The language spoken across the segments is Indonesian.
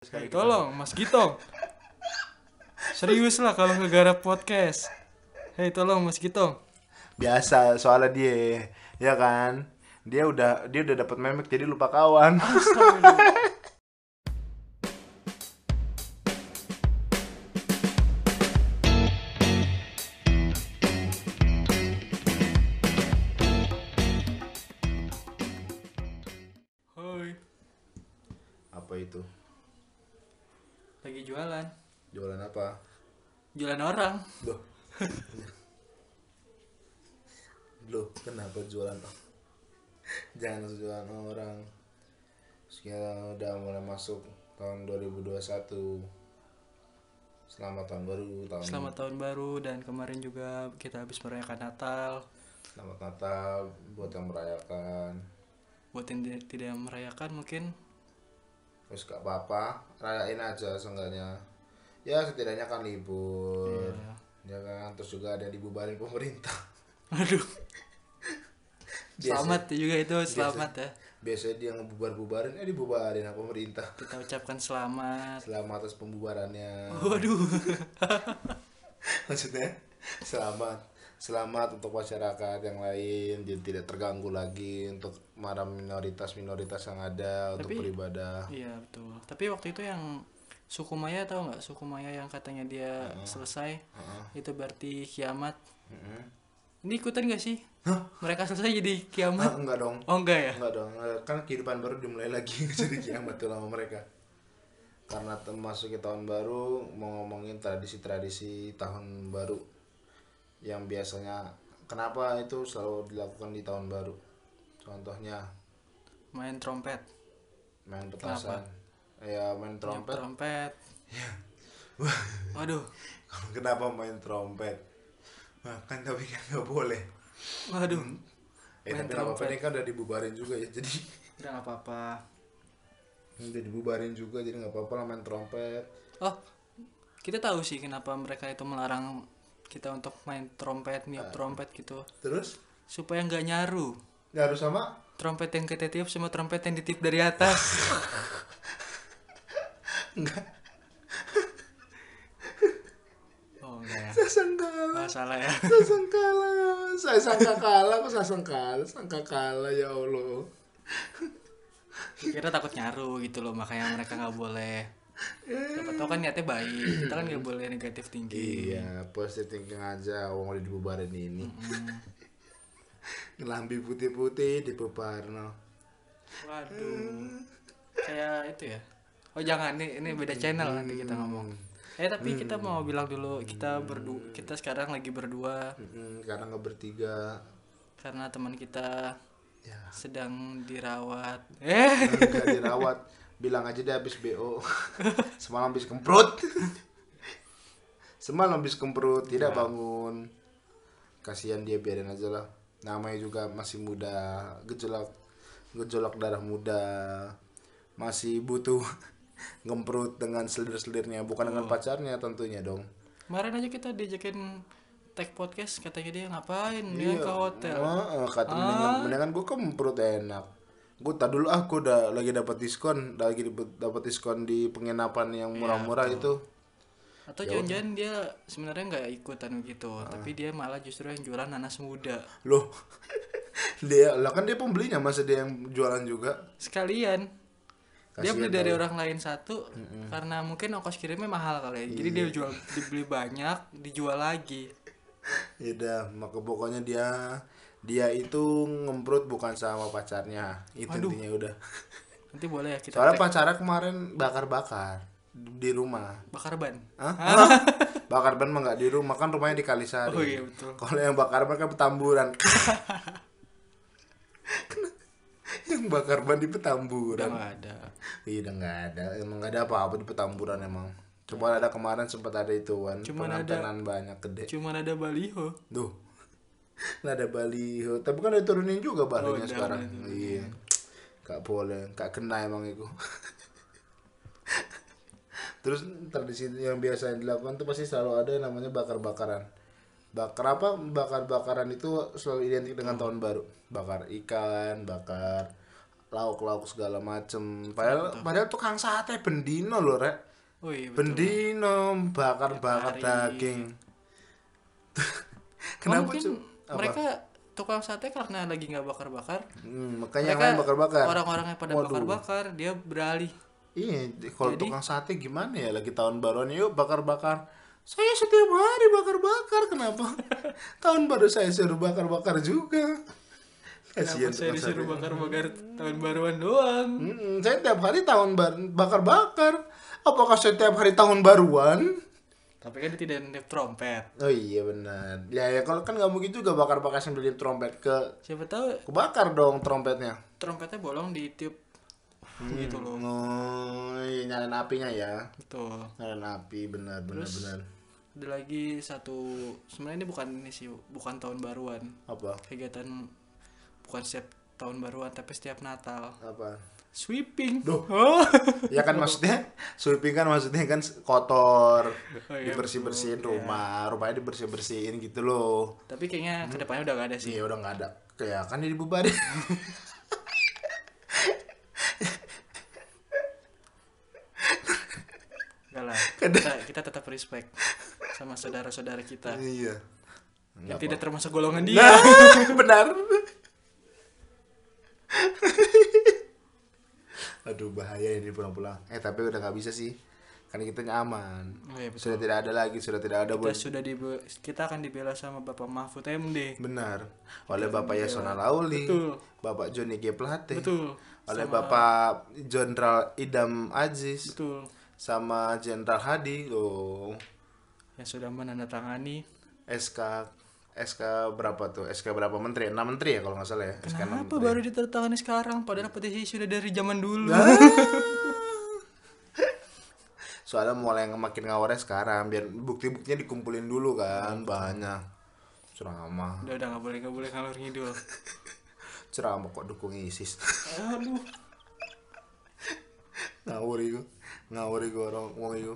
Hei, tolong Mas Gitong. Serius lah kalau ngegarap podcast. Hei, tolong Mas Gitong. biasa soalnya dia ya kan dia udah dia udah dapat memek jadi lupa kawan Jualan orang. loh loh kenapa jualan jangan jualan orang. Sekarang udah mulai masuk tahun 2021 selamat tahun baru tahun Selamat tahun baru dan kemarin juga kita habis merayakan Natal. selamat Natal buat yang merayakan. Buat yang tidak- tidak merayakan mungkin? Terus gak apa-apa. Rayain aja seenggaknya ya setidaknya kan libur Iya. ya kan terus juga ada dibubarin pemerintah aduh. Biasa- Selamat juga itu, selamat ya. biasanya dia ngebubar-bubarin eh dibubarin sama pemerintah Kita ucapkan selamat. selamat atas pembubarannya Waduh. maksudnya selamat selamat untuk masyarakat yang lain jadi tidak terganggu lagi untuk para minoritas-minoritas yang ada untuk Tapi- beribadah Iya betul. Tapi waktu itu yang suku Maya tahu nggak suku Maya yang katanya dia selesai Heeh. itu berarti kiamat. Mm-mm. Ini ikutan gak sih? Hah? Mereka selesai jadi Ah, kiamat? enggak dong Oh enggak ya? enggak dong Eh, kan kehidupan baru dimulai lagi jadi kiamat tuh lama mereka karena termasuk tahun baru mau ngomongin tradisi-tradisi tahun baru yang biasanya kenapa itu selalu dilakukan di tahun baru contohnya Main trompet. main petasan ya main trompet Trompet. Ya. Waduh. kenapa main trompet Wah, kan tapi kan nggak boleh Waduh. eh Main tapi trompet. ini kan udah dibubarin juga ya jadi Udah nggak apa-apa. udah dibubarin juga jadi nggak apa-apa lah main trompet Oh, kita tahu sih kenapa mereka itu melarang kita untuk main trompet, niup trompet gitu. terus Supaya nggak nyaru. harus sama Trompet yang kita tiup sama trompet yang ditiup dari atas. Oh enggak ya. sangkala Oh, salah ya. sangkala saya sangka kalah kok saya sangkala sangka kalah ya allah Kira takut nyaru gitu loh, makanya mereka nggak boleh. Siapa tahu kan niatnya baik, kita kan nggak boleh negatif tinggi. iya positive thinking aja uang udah dibubarin ini lambi putih-putih dibubarno Waduh. Kayak itu ya. Oh jangan nih, ini beda channel nanti kita ngomong. Eh tapi kita mau bilang dulu kita berdua kita sekarang lagi berdua. Karena nggak bertiga. Karena teman kita ya. sedang dirawat. Eh, nggak dirawat. Bilang aja dia habis bo semalam habis kemprut. Semalam habis kemprut tidak bangun. Kasihan dia biarin aja lah. Namanya juga masih muda gejolak gejolak darah muda. Masih butuh ngemprut dengan selir-selirnya bukan dengan pacarnya tentunya dong. Kemarin aja kita diajakin tag podcast katanya dia ngapain? Dia ke hotel. Heeh, kata mendingan, mendingan gue kemprut enak. Gue tak dulu ah gue udah lagi dapat diskon lagi dapat diskon di penginapan yang murah-murah itu. Atau jangan-jangan dia sebenarnya nggak ikutan gitu, tapi dia malah justru yang jualan nanas muda. loh dia lah kan dia pembelinya masa dia yang jualan juga? Sekalian dia beli dari orang lain satu karena mungkin ongkos kirimnya mahal kali ya. Jadi dia jual dibeli banyak, dijual lagi. ya udah maka pokoknya dia dia itu ngemprut bukan sama pacarnya. Itu intinya udah. Nanti boleh ya kita soalnya pacarnya kemarin bakar-bakar di rumah. Bakar ban. Hah? bakar ban mah nggak di rumah kan rumahnya di Kalisari. Oh iya betul. kalau yang bakar ban kan petamburan yang bakar ban di Udah petamburan nggak ada. iya udah nggak ada emang nggak ada apa-apa di petamburan emang cuma ada kemarin sempat ada itu kan Cuman ada- banyak gede Cuman ada baliho. Duh. Nggak ada baliho. Tapi kan udah turunin juga balihonya udah, sekarang. Iya. Gak boleh. Gak kena emang itu. Terus tradisi yang biasa dilakukan tuh pasti selalu ada yang namanya bakar-bakaran. Bakar apa? Bakar-bakaran itu selalu identik dengan tahun baru. Bakar ikan, bakar lauk-lauk segala macem padahal padahal tukang sate bendino loh rek oh iya betul. bendino bakar-bakar daging Oh, kenapa mungkin cu apa? mereka tukang sate karena lagi nggak bakar-bakar Hmm, makanya mereka bakar-bakar orang-orang yang pada Waduh. bakar-bakar dia beralih Iya, kalau tukang sate gimana ya lagi tahun baruan yuk bakar-bakar. Saya setiap hari bakar-bakar, kenapa? tahun baru saya suruh bakar-bakar juga. Kasihan saya disuruh bakar-bakar tahun baruan doang Mm-mm, saya tiap hari tahun bar bakar-bakar. Apakah setiap hari tahun baruan? tapi kan dia tidak niup trompet Oh iya benar. Ya ya kalau kan nggak mungkin juga bakar-bakar sambil trompet ke siapa tahu kebakar dong trompetnya. trompetnya bolong ditiup Hmm. gitu loh Oh, iya, nyalain apinya ya. betul Nyalain api benar benar benar. ada lagi satu sebenarnya ini bukan ini sih bukan tahun baruan Apa? kegiatan bukan setiap tahun baruan tapi setiap Natal Apa? sweeping Duh. oh Ya kan maksudnya sweeping kan maksudnya kan kotor, Oh iya, dibersih-bersihin rumah, rumahnya dibersih-bersihin gitu loh. tapi kayaknya ke depannya udah gak ada sih Iya udah nggak ada. Kayak kan jadi dibubarin. Enggak lah kita, kita tetap respect sama saudara-saudara kita iya. yang tidak termasuk golongan dia Nah, benar. Aduh bahaya ini pulang-pulang. Eh tapi udah nggak bisa sih. Karena kita nyaman. Oh iya, betul. Sudah tidak ada lagi, sudah tidak ada kita buat sudah di kita akan dibela sama Bapak Mahfud MD benar oleh Bapak Yasona Lauli, Betul. Bapak Joni G Plate, betul oleh Bapak Jenderal Idam Aziz, betul sama Jenderal Hadi loh yang sudah menandatangani SK SK berapa tuh? SK berapa menteri? Enam menteri ya kalau nggak salah ya? SK Kenapa baru ditandatangani sekarang? Padahal petisi sudah dari zaman dulu. Soalnya mulai yang makin ngawarnya sekarang biar bukti-buktinya dikumpulin dulu kan banyak. Ceramah. Udah udah nggak boleh nggak boleh ngalur ngidul. Ceramah kok dukung ISIS. Aduh. Ngawur itu ngawur itu orang ngomong itu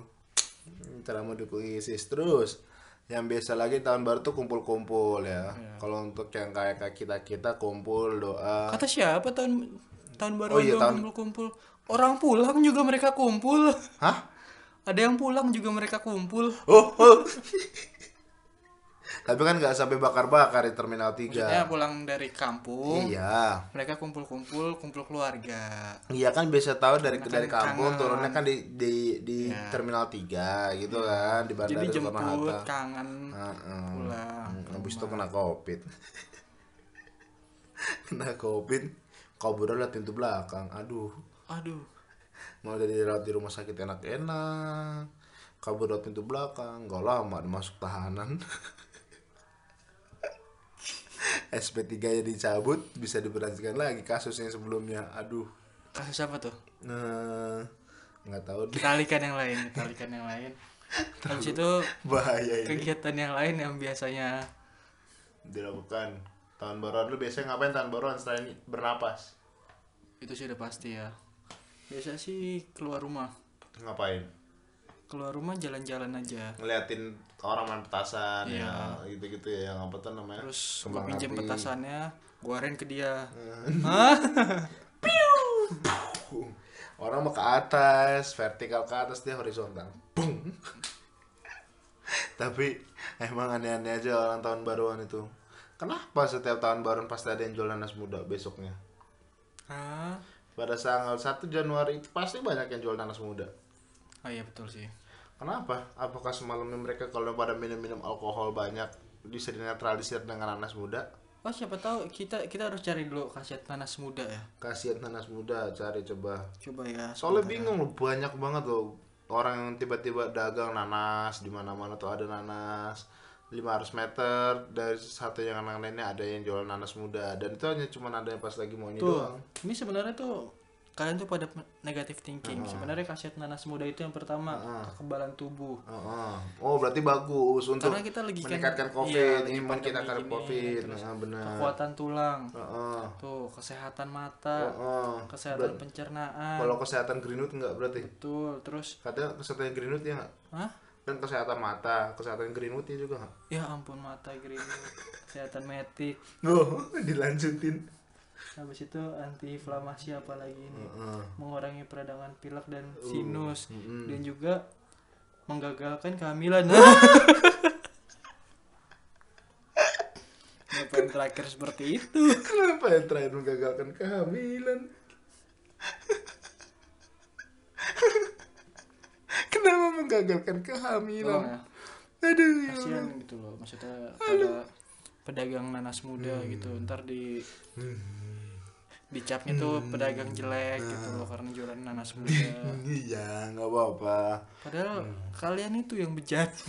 ceramah dukung ISIS terus yang biasa lagi tahun baru tuh kumpul-kumpul ya. Kalau untuk yang kayak kita kita kumpul doa. Kata siapa tahun tahun baru Oh iya, tahun- kumpul kumpul orang pulang juga mereka kumpul. Hah? Ada yang pulang juga mereka kumpul. Oh, oh. Tapi kan nggak sampai bakar-bakar di terminal 3 maksudnya pulang dari kampung iya mereka kumpul-kumpul kumpul keluarga Iya kan biasa tahu dari Karena dari kan kampung kangen. turunnya kan di di di terminal 3 gitu kan di bandara jadi jemput Hatta. kangen Heeh. pulang Hmm, Habis itu kena covid. kena covid. Kabur lewat pintu belakang. Aduh. aduh Mau dari dirawat di rumah sakit enak-enak. Kabur lewat pintu belakang. Gak lama masuk tahanan. SP3 nya dicabut bisa diberhentikan lagi kasus yang sebelumnya. Aduh. kasus apa tuh? Nah, nggak tahu deh. yang lain kita alihkan yang lain. Habis itu bahaya ini. kegiatan yang lain yang biasanya dilakukan. Tahun baruan lu biasanya ngapain tahun baruan selain bernapas? Itu sudah pasti ya. Biasa sih keluar rumah. Ngapain keluar rumah jalan-jalan aja. Ngeliatin orang main petasan ya gitu-gitu ya yang apa tuh namanya? Terus gue pinjam petasannya gue aren ke dia. Orang mau ke atas vertikal ke atas dia horizontal. Bung. tapi emang aneh-aneh aja orang tahun baruan itu. Kenapa setiap tahun baruan pasti ada yang jual nanas muda besoknya? Hah? pada tanggal 1 Januari itu pasti banyak yang jual nanas muda. Oh iya betul sih Kenapa? Apakah semalamnya mereka kalau pada minum-minum alkohol banyak bisa dinetralisir dengan nanas muda? oh siapa tahu kita kita harus cari dulu khasiat nanas muda ya Kasihan nanas muda, cari coba. coba ya Soalnya bingung loh, banyak banget loh orang yang tiba-tiba dagang nanas di mana-mana tuh ada nanas 500 meter dari satu yang anak lainnya ada yang jual nanas muda dan itu hanya cuma ada yang pas lagi mau ini tuh doang. ini sebenarnya tuh kalian tuh pada negative thinking sebenarnya khasiat nanas muda itu yang pertama kekebalan tubuh Heeh. Oh berarti bagus untuk Karena kita lagi kan- meningkatkan iya, covid, lagi imun kita gini, covid, nah, benar. kekuatan tulang Heeh. tuh kesehatan mata Heeh. kesehatan pencernaan Kalau kesehatan greenwood enggak berarti? betul terus Katanya kesehatan greenwood ya nggak? Hah? Dan kesehatan mata, kesehatan greenwood ya juga ya ampun mata gini kesehatan metik Oh, dilanjutin. Habis itu anti inflamasi apalagi ini Heeh. mengurangi peradangan pilek dan Uh, sinus mm-mm. dan juga menggagalkan kehamilan Kenapa yang terakhir seperti itu Kenapa yang terakhir menggagalkan kehamilan? Kenapa menggagalkan kehamilan? ya Aduh. ya kasihan gitu loh maksudnya pada pedagang nanas muda gitu ntar di dicapnya tuh pedagang jelek gitu loh karena jualan nanas muda Iya, nggak apa-apa. padahal kalian itu yang bejat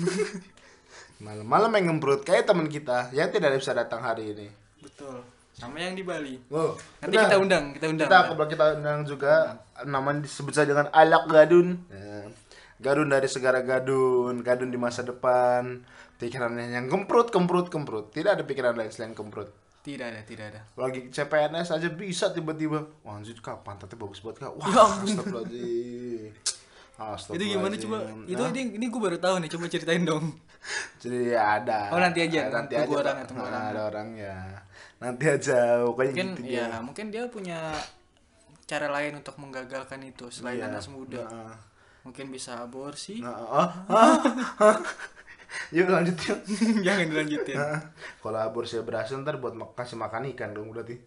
Malam-malam yang ngembrut kayak teman kita yang tidak bisa datang hari ini. betul sama yang di Bali Oh, nanti benar. kita undang kita undang Kita kalau kita undang juga namanya disebut saja dengan Alak Gadun. Ya. Gadun dari segara gadun, gadun di masa depan. Pikirannya yang kemprut, kemprut, kemprut. Tidak ada pikiran lain selain kemprut. Tidak ada tidak ada Lagi CPNS aja bisa tiba-tiba. Wah anjir kak, pantatnya bagus banget kak. Wah, Ya ampun. astagfirullahaladzim. itu gimana coba itu ini ini gue baru tahu nih coba ceritain dong Jadi ada. Oh, nanti aja. Nanti Tunggu aja. orang ya, tunggu Nah, orang. Ada orangnya. Nanti aja. Pokoknya mungkin gitu ya dia. mungkin dia punya cara lain untuk menggagalkan itu selain Iya. nanas muda Nah, mungkin bisa aborsi Nah, ah, ah, ah. Yuk lanjut yuk. jangan dilanjutin Nah, Kalau aborsi berhasil ntar buat kasih makan ikan dong berarti.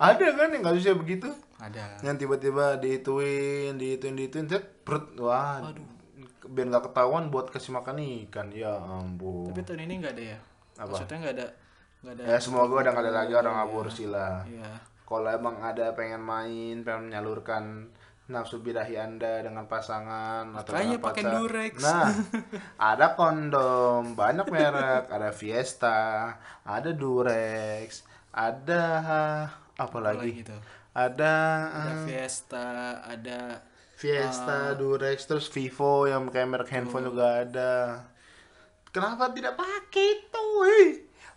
Ada kan yang kasusnya begitu? ada Yang tiba-tiba dihituin, dihituin, dihituin, set, perut, wah, biar nggak ketahuan buat kasih makan ikan. Ya ampun. tapi tahun ini nggak ada ya Apa? maksudnya nggak ada nggak ada Ya semoga udah nggak ada lagi orang aborsi lah. Iya. Kalau emang ada pengen main, pengen menyalurkan nafsu birahi anda dengan pasangan atau Makanya dengan pakai pacar. Durex. Nah, ada kondom, banyak merek, ada Fiesta, ada Durex, ada apa lagi? gitu Ada ada eh, Fiesta ada Fiesta, Durex, terus Vivo yang kayak merek handphone juga ada. Kenapa tidak pakai itu?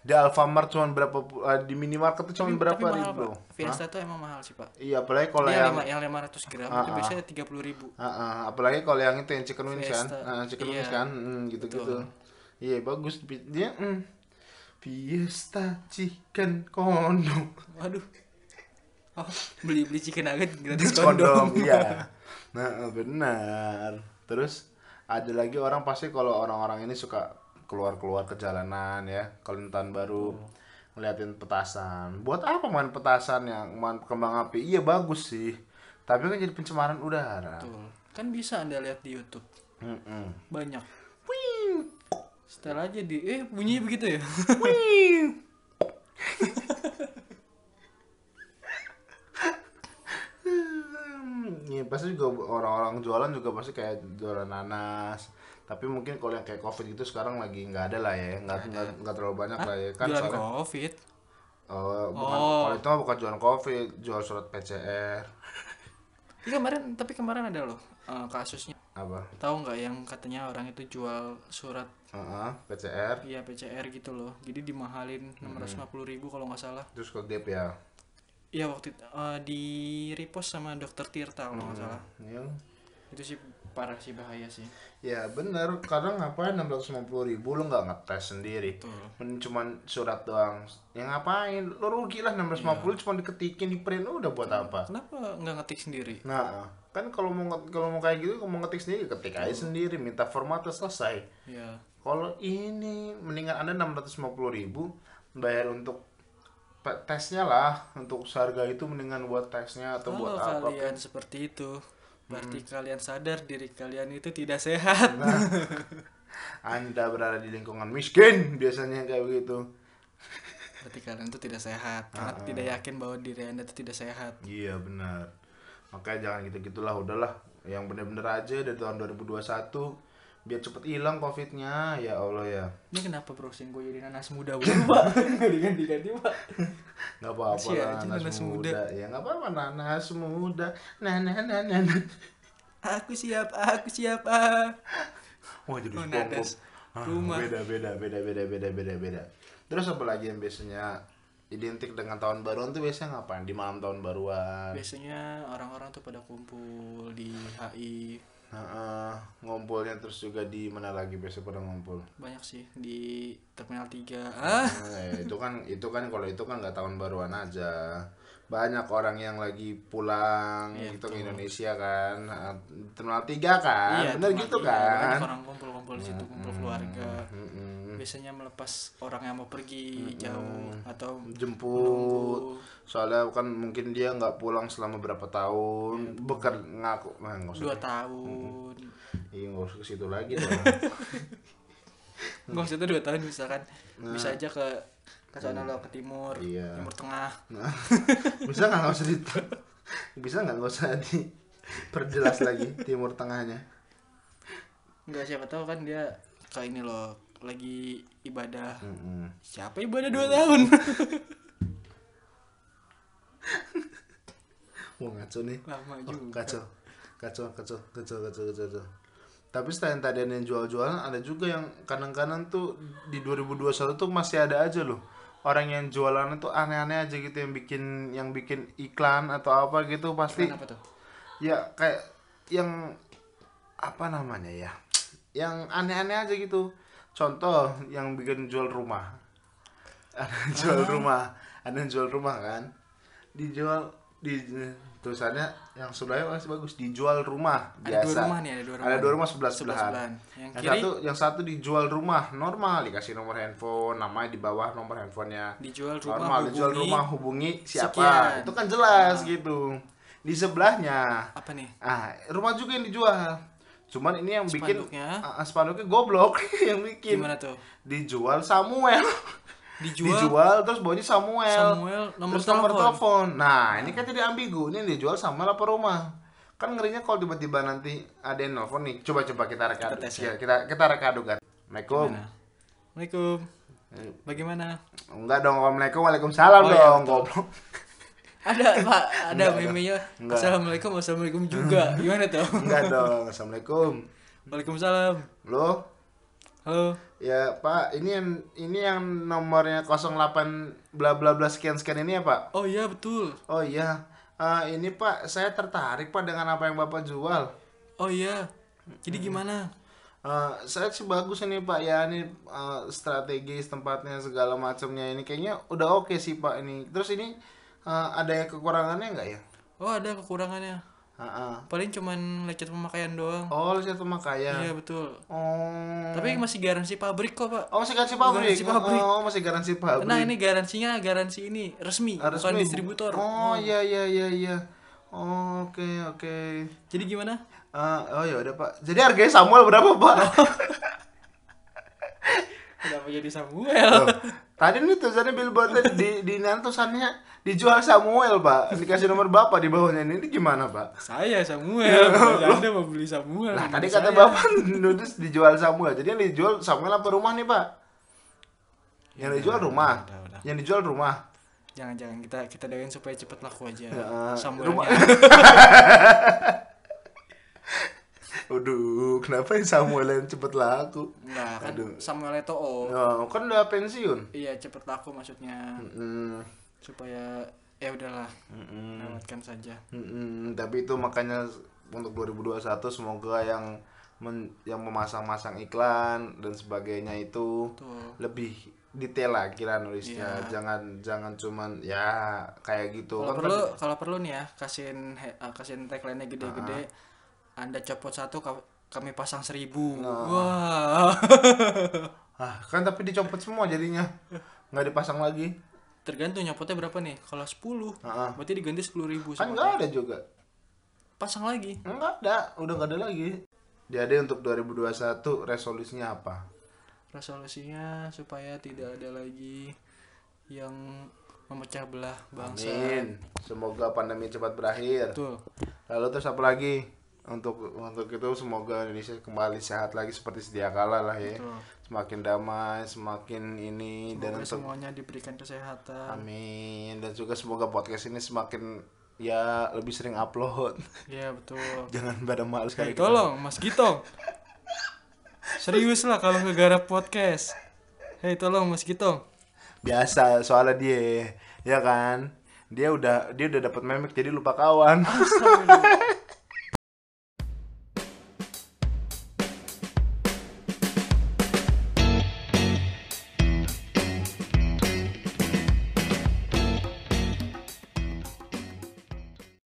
Di Alfamart cuma berapa eh, di minimarket tuh cuma tapi berapa mahal, ribu? Pak. Fiesta tuh emang mahal sih pak Iya, apalagi kalau yang lima, yang 500 gram Ah, itu ah. biasanya tiga puluh ribu Ah, ah, apalagi kalau yang itu yang chicken wings kan. Ah, chicken wings Iya. kan, Hmm, gitu-gitu. Betul. Iya bagus Pi- dia. mm. Fiesta chicken kondom. waduh oh beli beli chicken nugget gratis kondom, kondom iya. Nah benar. Terus ada lagi orang pasti kalau orang-orang ini suka keluar-keluar ke jalanan ya, kalau tahun baru ngeliatin petasan. Buat apa main petasan yang main kembang api? Iya bagus sih. Tapi kan jadi pencemaran udara. Betul. kan bisa anda lihat di YouTube Mm-mm. banyak setel aja di eh bunyinya begitu ya Iya pasti juga orang-orang jualan juga pasti kayak jualan nanas. Tapi mungkin kalau yang kayak covid gitu sekarang lagi nggak ada lah ya, nggak nggak terlalu banyak lah ya. Kan. jualan soalnya- covid? Oh, bukan. Oh. kalau itu mah bukan jualan covid, jual surat PCR. Iya kemarin tapi kemarin ada loh eh, kasusnya. Apa? tahu nggak yang katanya orang itu jual surat Heeh, PCR? Iya PCR gitu loh. Jadi dimahalin 650.000 ribu kalau nggak salah. Terus ke gap ya. iya waktu itu eh, di repost sama dokter Tirta kalau nggak salah. Yang itu sih parah sih bahaya sih ya bener, kadang ngapain 650 ribu lu nggak ngetes sendiri. Men cuman surat doang. Ya ngapain? Lu rugi lah 650 cuma diketikin di print udah buat apa? kenapa nggak ngetik sendiri Nah, kan kalau mau kalau mau kayak gitu, kalau mau ngetik sendiri, ketik aja sendiri, minta formatnya selesai. ya Kalau ini mendingan anda 650 ribu bayar untuk tesnya lah, untuk seharga itu mendingan buat tesnya atau buat kalau apa? kalian seperti itu berarti kalian sadar diri kalian itu tidak sehat Anda berada di lingkungan miskin biasanya kayak begitu. berarti kalian itu tidak sehat karena tidak yakin bahwa diri anda itu tidak sehat Iya benar. Makanya jangan gitu-gitulah, udahlah. Yang bener-bener aja dari tahun 2021 biar cepet hilang covidnya. Ya Allah ya. Ini kenapa browsing gue jadi nanas muda mulu pak nggak diganti-ganti pak. Nggak Masih lah aja nanas, nanas muda. muda. ya nggak apa-apa nanas muda. Nah nah nah nah nah. aku siap aku siap ah. Wah jadi Oh, nanas. Ah, Rumah. beda beda beda beda beda beda beda. Terus apa lagi yang biasanya identik dengan tahun baruan tuh biasanya ngapain? Di malam tahun baruan. Biasanya orang-orang tuh pada kumpul di HI Heeh, ngumpulnya terus juga di mana lagi biasa pada ngumpul? Banyak sih di terminal 3 ah Eh, itu kan itu kan kalau itu kan nggak tahun baruan aja. Banyak orang yang lagi pulang Iya, gitu ke. Indonesia kan. Nah, terminal tiga kan? Bener cuma- gitu iya, kan? banyak orang kumpul-kumpul di situ kumpul keluarga Mm-mm. biasanya melepas orang yang mau pergi jauh atau jemput. soalnya kan mungkin dia nggak pulang selama berapa tahun. Bukan ngaku. Nah, nggak usah. Dua tahun. Iya nggak usah ke situ lagi nggak usah itu dua tahun misalkan bisa aja ke ke sana lo ke timur. Iya. timur tengah. Nah, bisa nggak nggak usah di bisa nggak nggak usah diperjelas lagi timur tengahnya? Nggak siapa tahu kan dia ke ini loh lagi ibadah. Mm-mm. siapa ibadah dua tahun? Wah ngaco nih. Lama Oh, juga. kacau kacau kacau kacau kacau kacau, kacau. tapi selain tadi ada yang jual-jualan ada juga yang kadang-kadang tuh di 2021 tuh masih ada aja loh. Orang yang jualan tuh aneh-aneh aja gitu yang bikin yang bikin iklan atau apa gitu pasti. Kenapa tuh? Ya kayak yang apa namanya ya? Yang aneh-aneh aja gitu contoh yang bikin jual rumah. Ada yang jual rumah ada yang jual rumah kan? Dijual di tulisannya yang sebelahnya masih bagus dijual rumah ada biasa. dua rumah nih ada dua rumah ada dua rumah sebelah Sebelah sebelahan. sebelahan. yang yang kiri? satu yang satu dijual rumah normal dikasih nomor handphone namanya di bawah nomor handphonenya. Dijual rumah normal dijual hubungi- rumah hubungi siapa? sekian. itu kan jelas gitu. Di sebelahnya. Apa nih? Ah rumah juga yang dijual cuman ini yang bikin Spanduknya? ah, spanduknya goblok. Yang bikin gimana tuh? Dijual Samuel. Dijual, dijual terus bawahnya Samuel, Samuel nomor terus nomor telepon? telepon. Nah ini kan tidak ambigu. Ini dijual Samuel apa rumah? Kan ngerinya kalau tiba-tiba nanti ada yang nelfon nih. Coba coba kita reka Kita ya, kita kita reka adukan Assalamualaikum. Gimana? Assalamualaikum. Bagaimana? Enggak dong Waalaikumsalam Waalaikumsalam Oh, iya, dong betul. goblok ada pak. Ada meme-nya. Assalamualaikum assalamualaikum juga. Gimana tuh? Enggak dong Assalamualaikum. Waalaikumsalam. Lo halo. Ya Pak, ini yang ini yang nomornya 08 bla bla bla sekian sekian ini ya Pak? oh iya betul. Oh iya, Eh, ini Pak, saya tertarik Pak dengan apa yang Bapak jual. oh iya. Jadi gimana? Eh, saya sih bagus ini Pak. Ya, ini eh, strategis tempatnya segala macamnya. Ini kayaknya udah oke sih Pak ini. Terus ini eh, ada yang kekurangannya nggak ya? oh ada kekurangannya Ah, ah. paling cuman lecet pemakaian doang Oh, lihat pemakaian. iya betul Oh. tapi masih garansi pabrik kok pak Oh masih garansi pabrik. Garansi pabrik. Oh masih garansi pabrik. nah ini garansinya garansi ini resmi, Harus bukan nih. distributor Oh iya iya iya iya. Oh, Oke oke. jadi gimana Ah, oh ya udah Pak. Jadi harganya Samuel berapa Pak? kenapa jadi Samuel Loh, tadi nih tulisannya billboardnya di di ini tulisannya dijual Samuel Pak. Dikasih nomor bapak di bawahnya ini, ini gimana Pak? saya Samuel anda mau beli Samuel Nah tadi kata saya? bapak nulis dijual Samuel. Jadi yang dijual Samuel apa rumah nih Pak? Yang dijual rumah. udah, udah. Yang dijual rumah. jangan-jangan kita kita doain supaya cepet laku aja Ya, Samuelnya rumah- Aduh, kenapa yang Samuel yang cepet laku? Enggak kan Aduh. Samuel Eto'o Oh, kan udah pensiun. iya cepet laku maksudnya Mm-mm. supaya ya udahlah Mm-mm. lewatkan saja Mm-mm, tapi itu makanya untuk 2021 semoga yang men- yang memasang-masang iklan dan sebagainya itu tuh lebih detail lah nulisnya Iya. jangan jangan cuman ya kayak gitu kalau kan perlu tadi- kalau perlu nih ya kasihin uh, kasihin tagline-nya gede-gede anda copot satu ka- kami pasang seribu. Wah. Ah kan tapi dicopot semua jadinya. Nggak dipasang lagi. Tergantung nyopotnya berapa nih. Kalau 10 Ah. berarti diganti sepuluh ribu kan nggak ada juga. Pasang lagi. Nggak ada udah nggak ada lagi. Jadi untuk 2021 resolusinya apa? Resolusinya supaya tidak ada lagi yang memecah belah bangsa. Amin. Semoga pandemi cepat berakhir. Betul. Lalu terus apa lagi? Untuk untuk itu semoga Indonesia kembali sehat lagi seperti sedia kala lah ya. Betul. Semakin damai, semakin ini dan Semoga untuk semuanya diberikan kesehatan amin dan juga semoga podcast ini semakin ya lebih sering upload. ya betul Jangan pada males Hei, kali tolong Mas Gitong serius lah kalau ngegarap podcast Hei tolong Mas Gitong Biasa soalnya dia ya kan. Dia udah dia udah dapat memek jadi lupa kawan.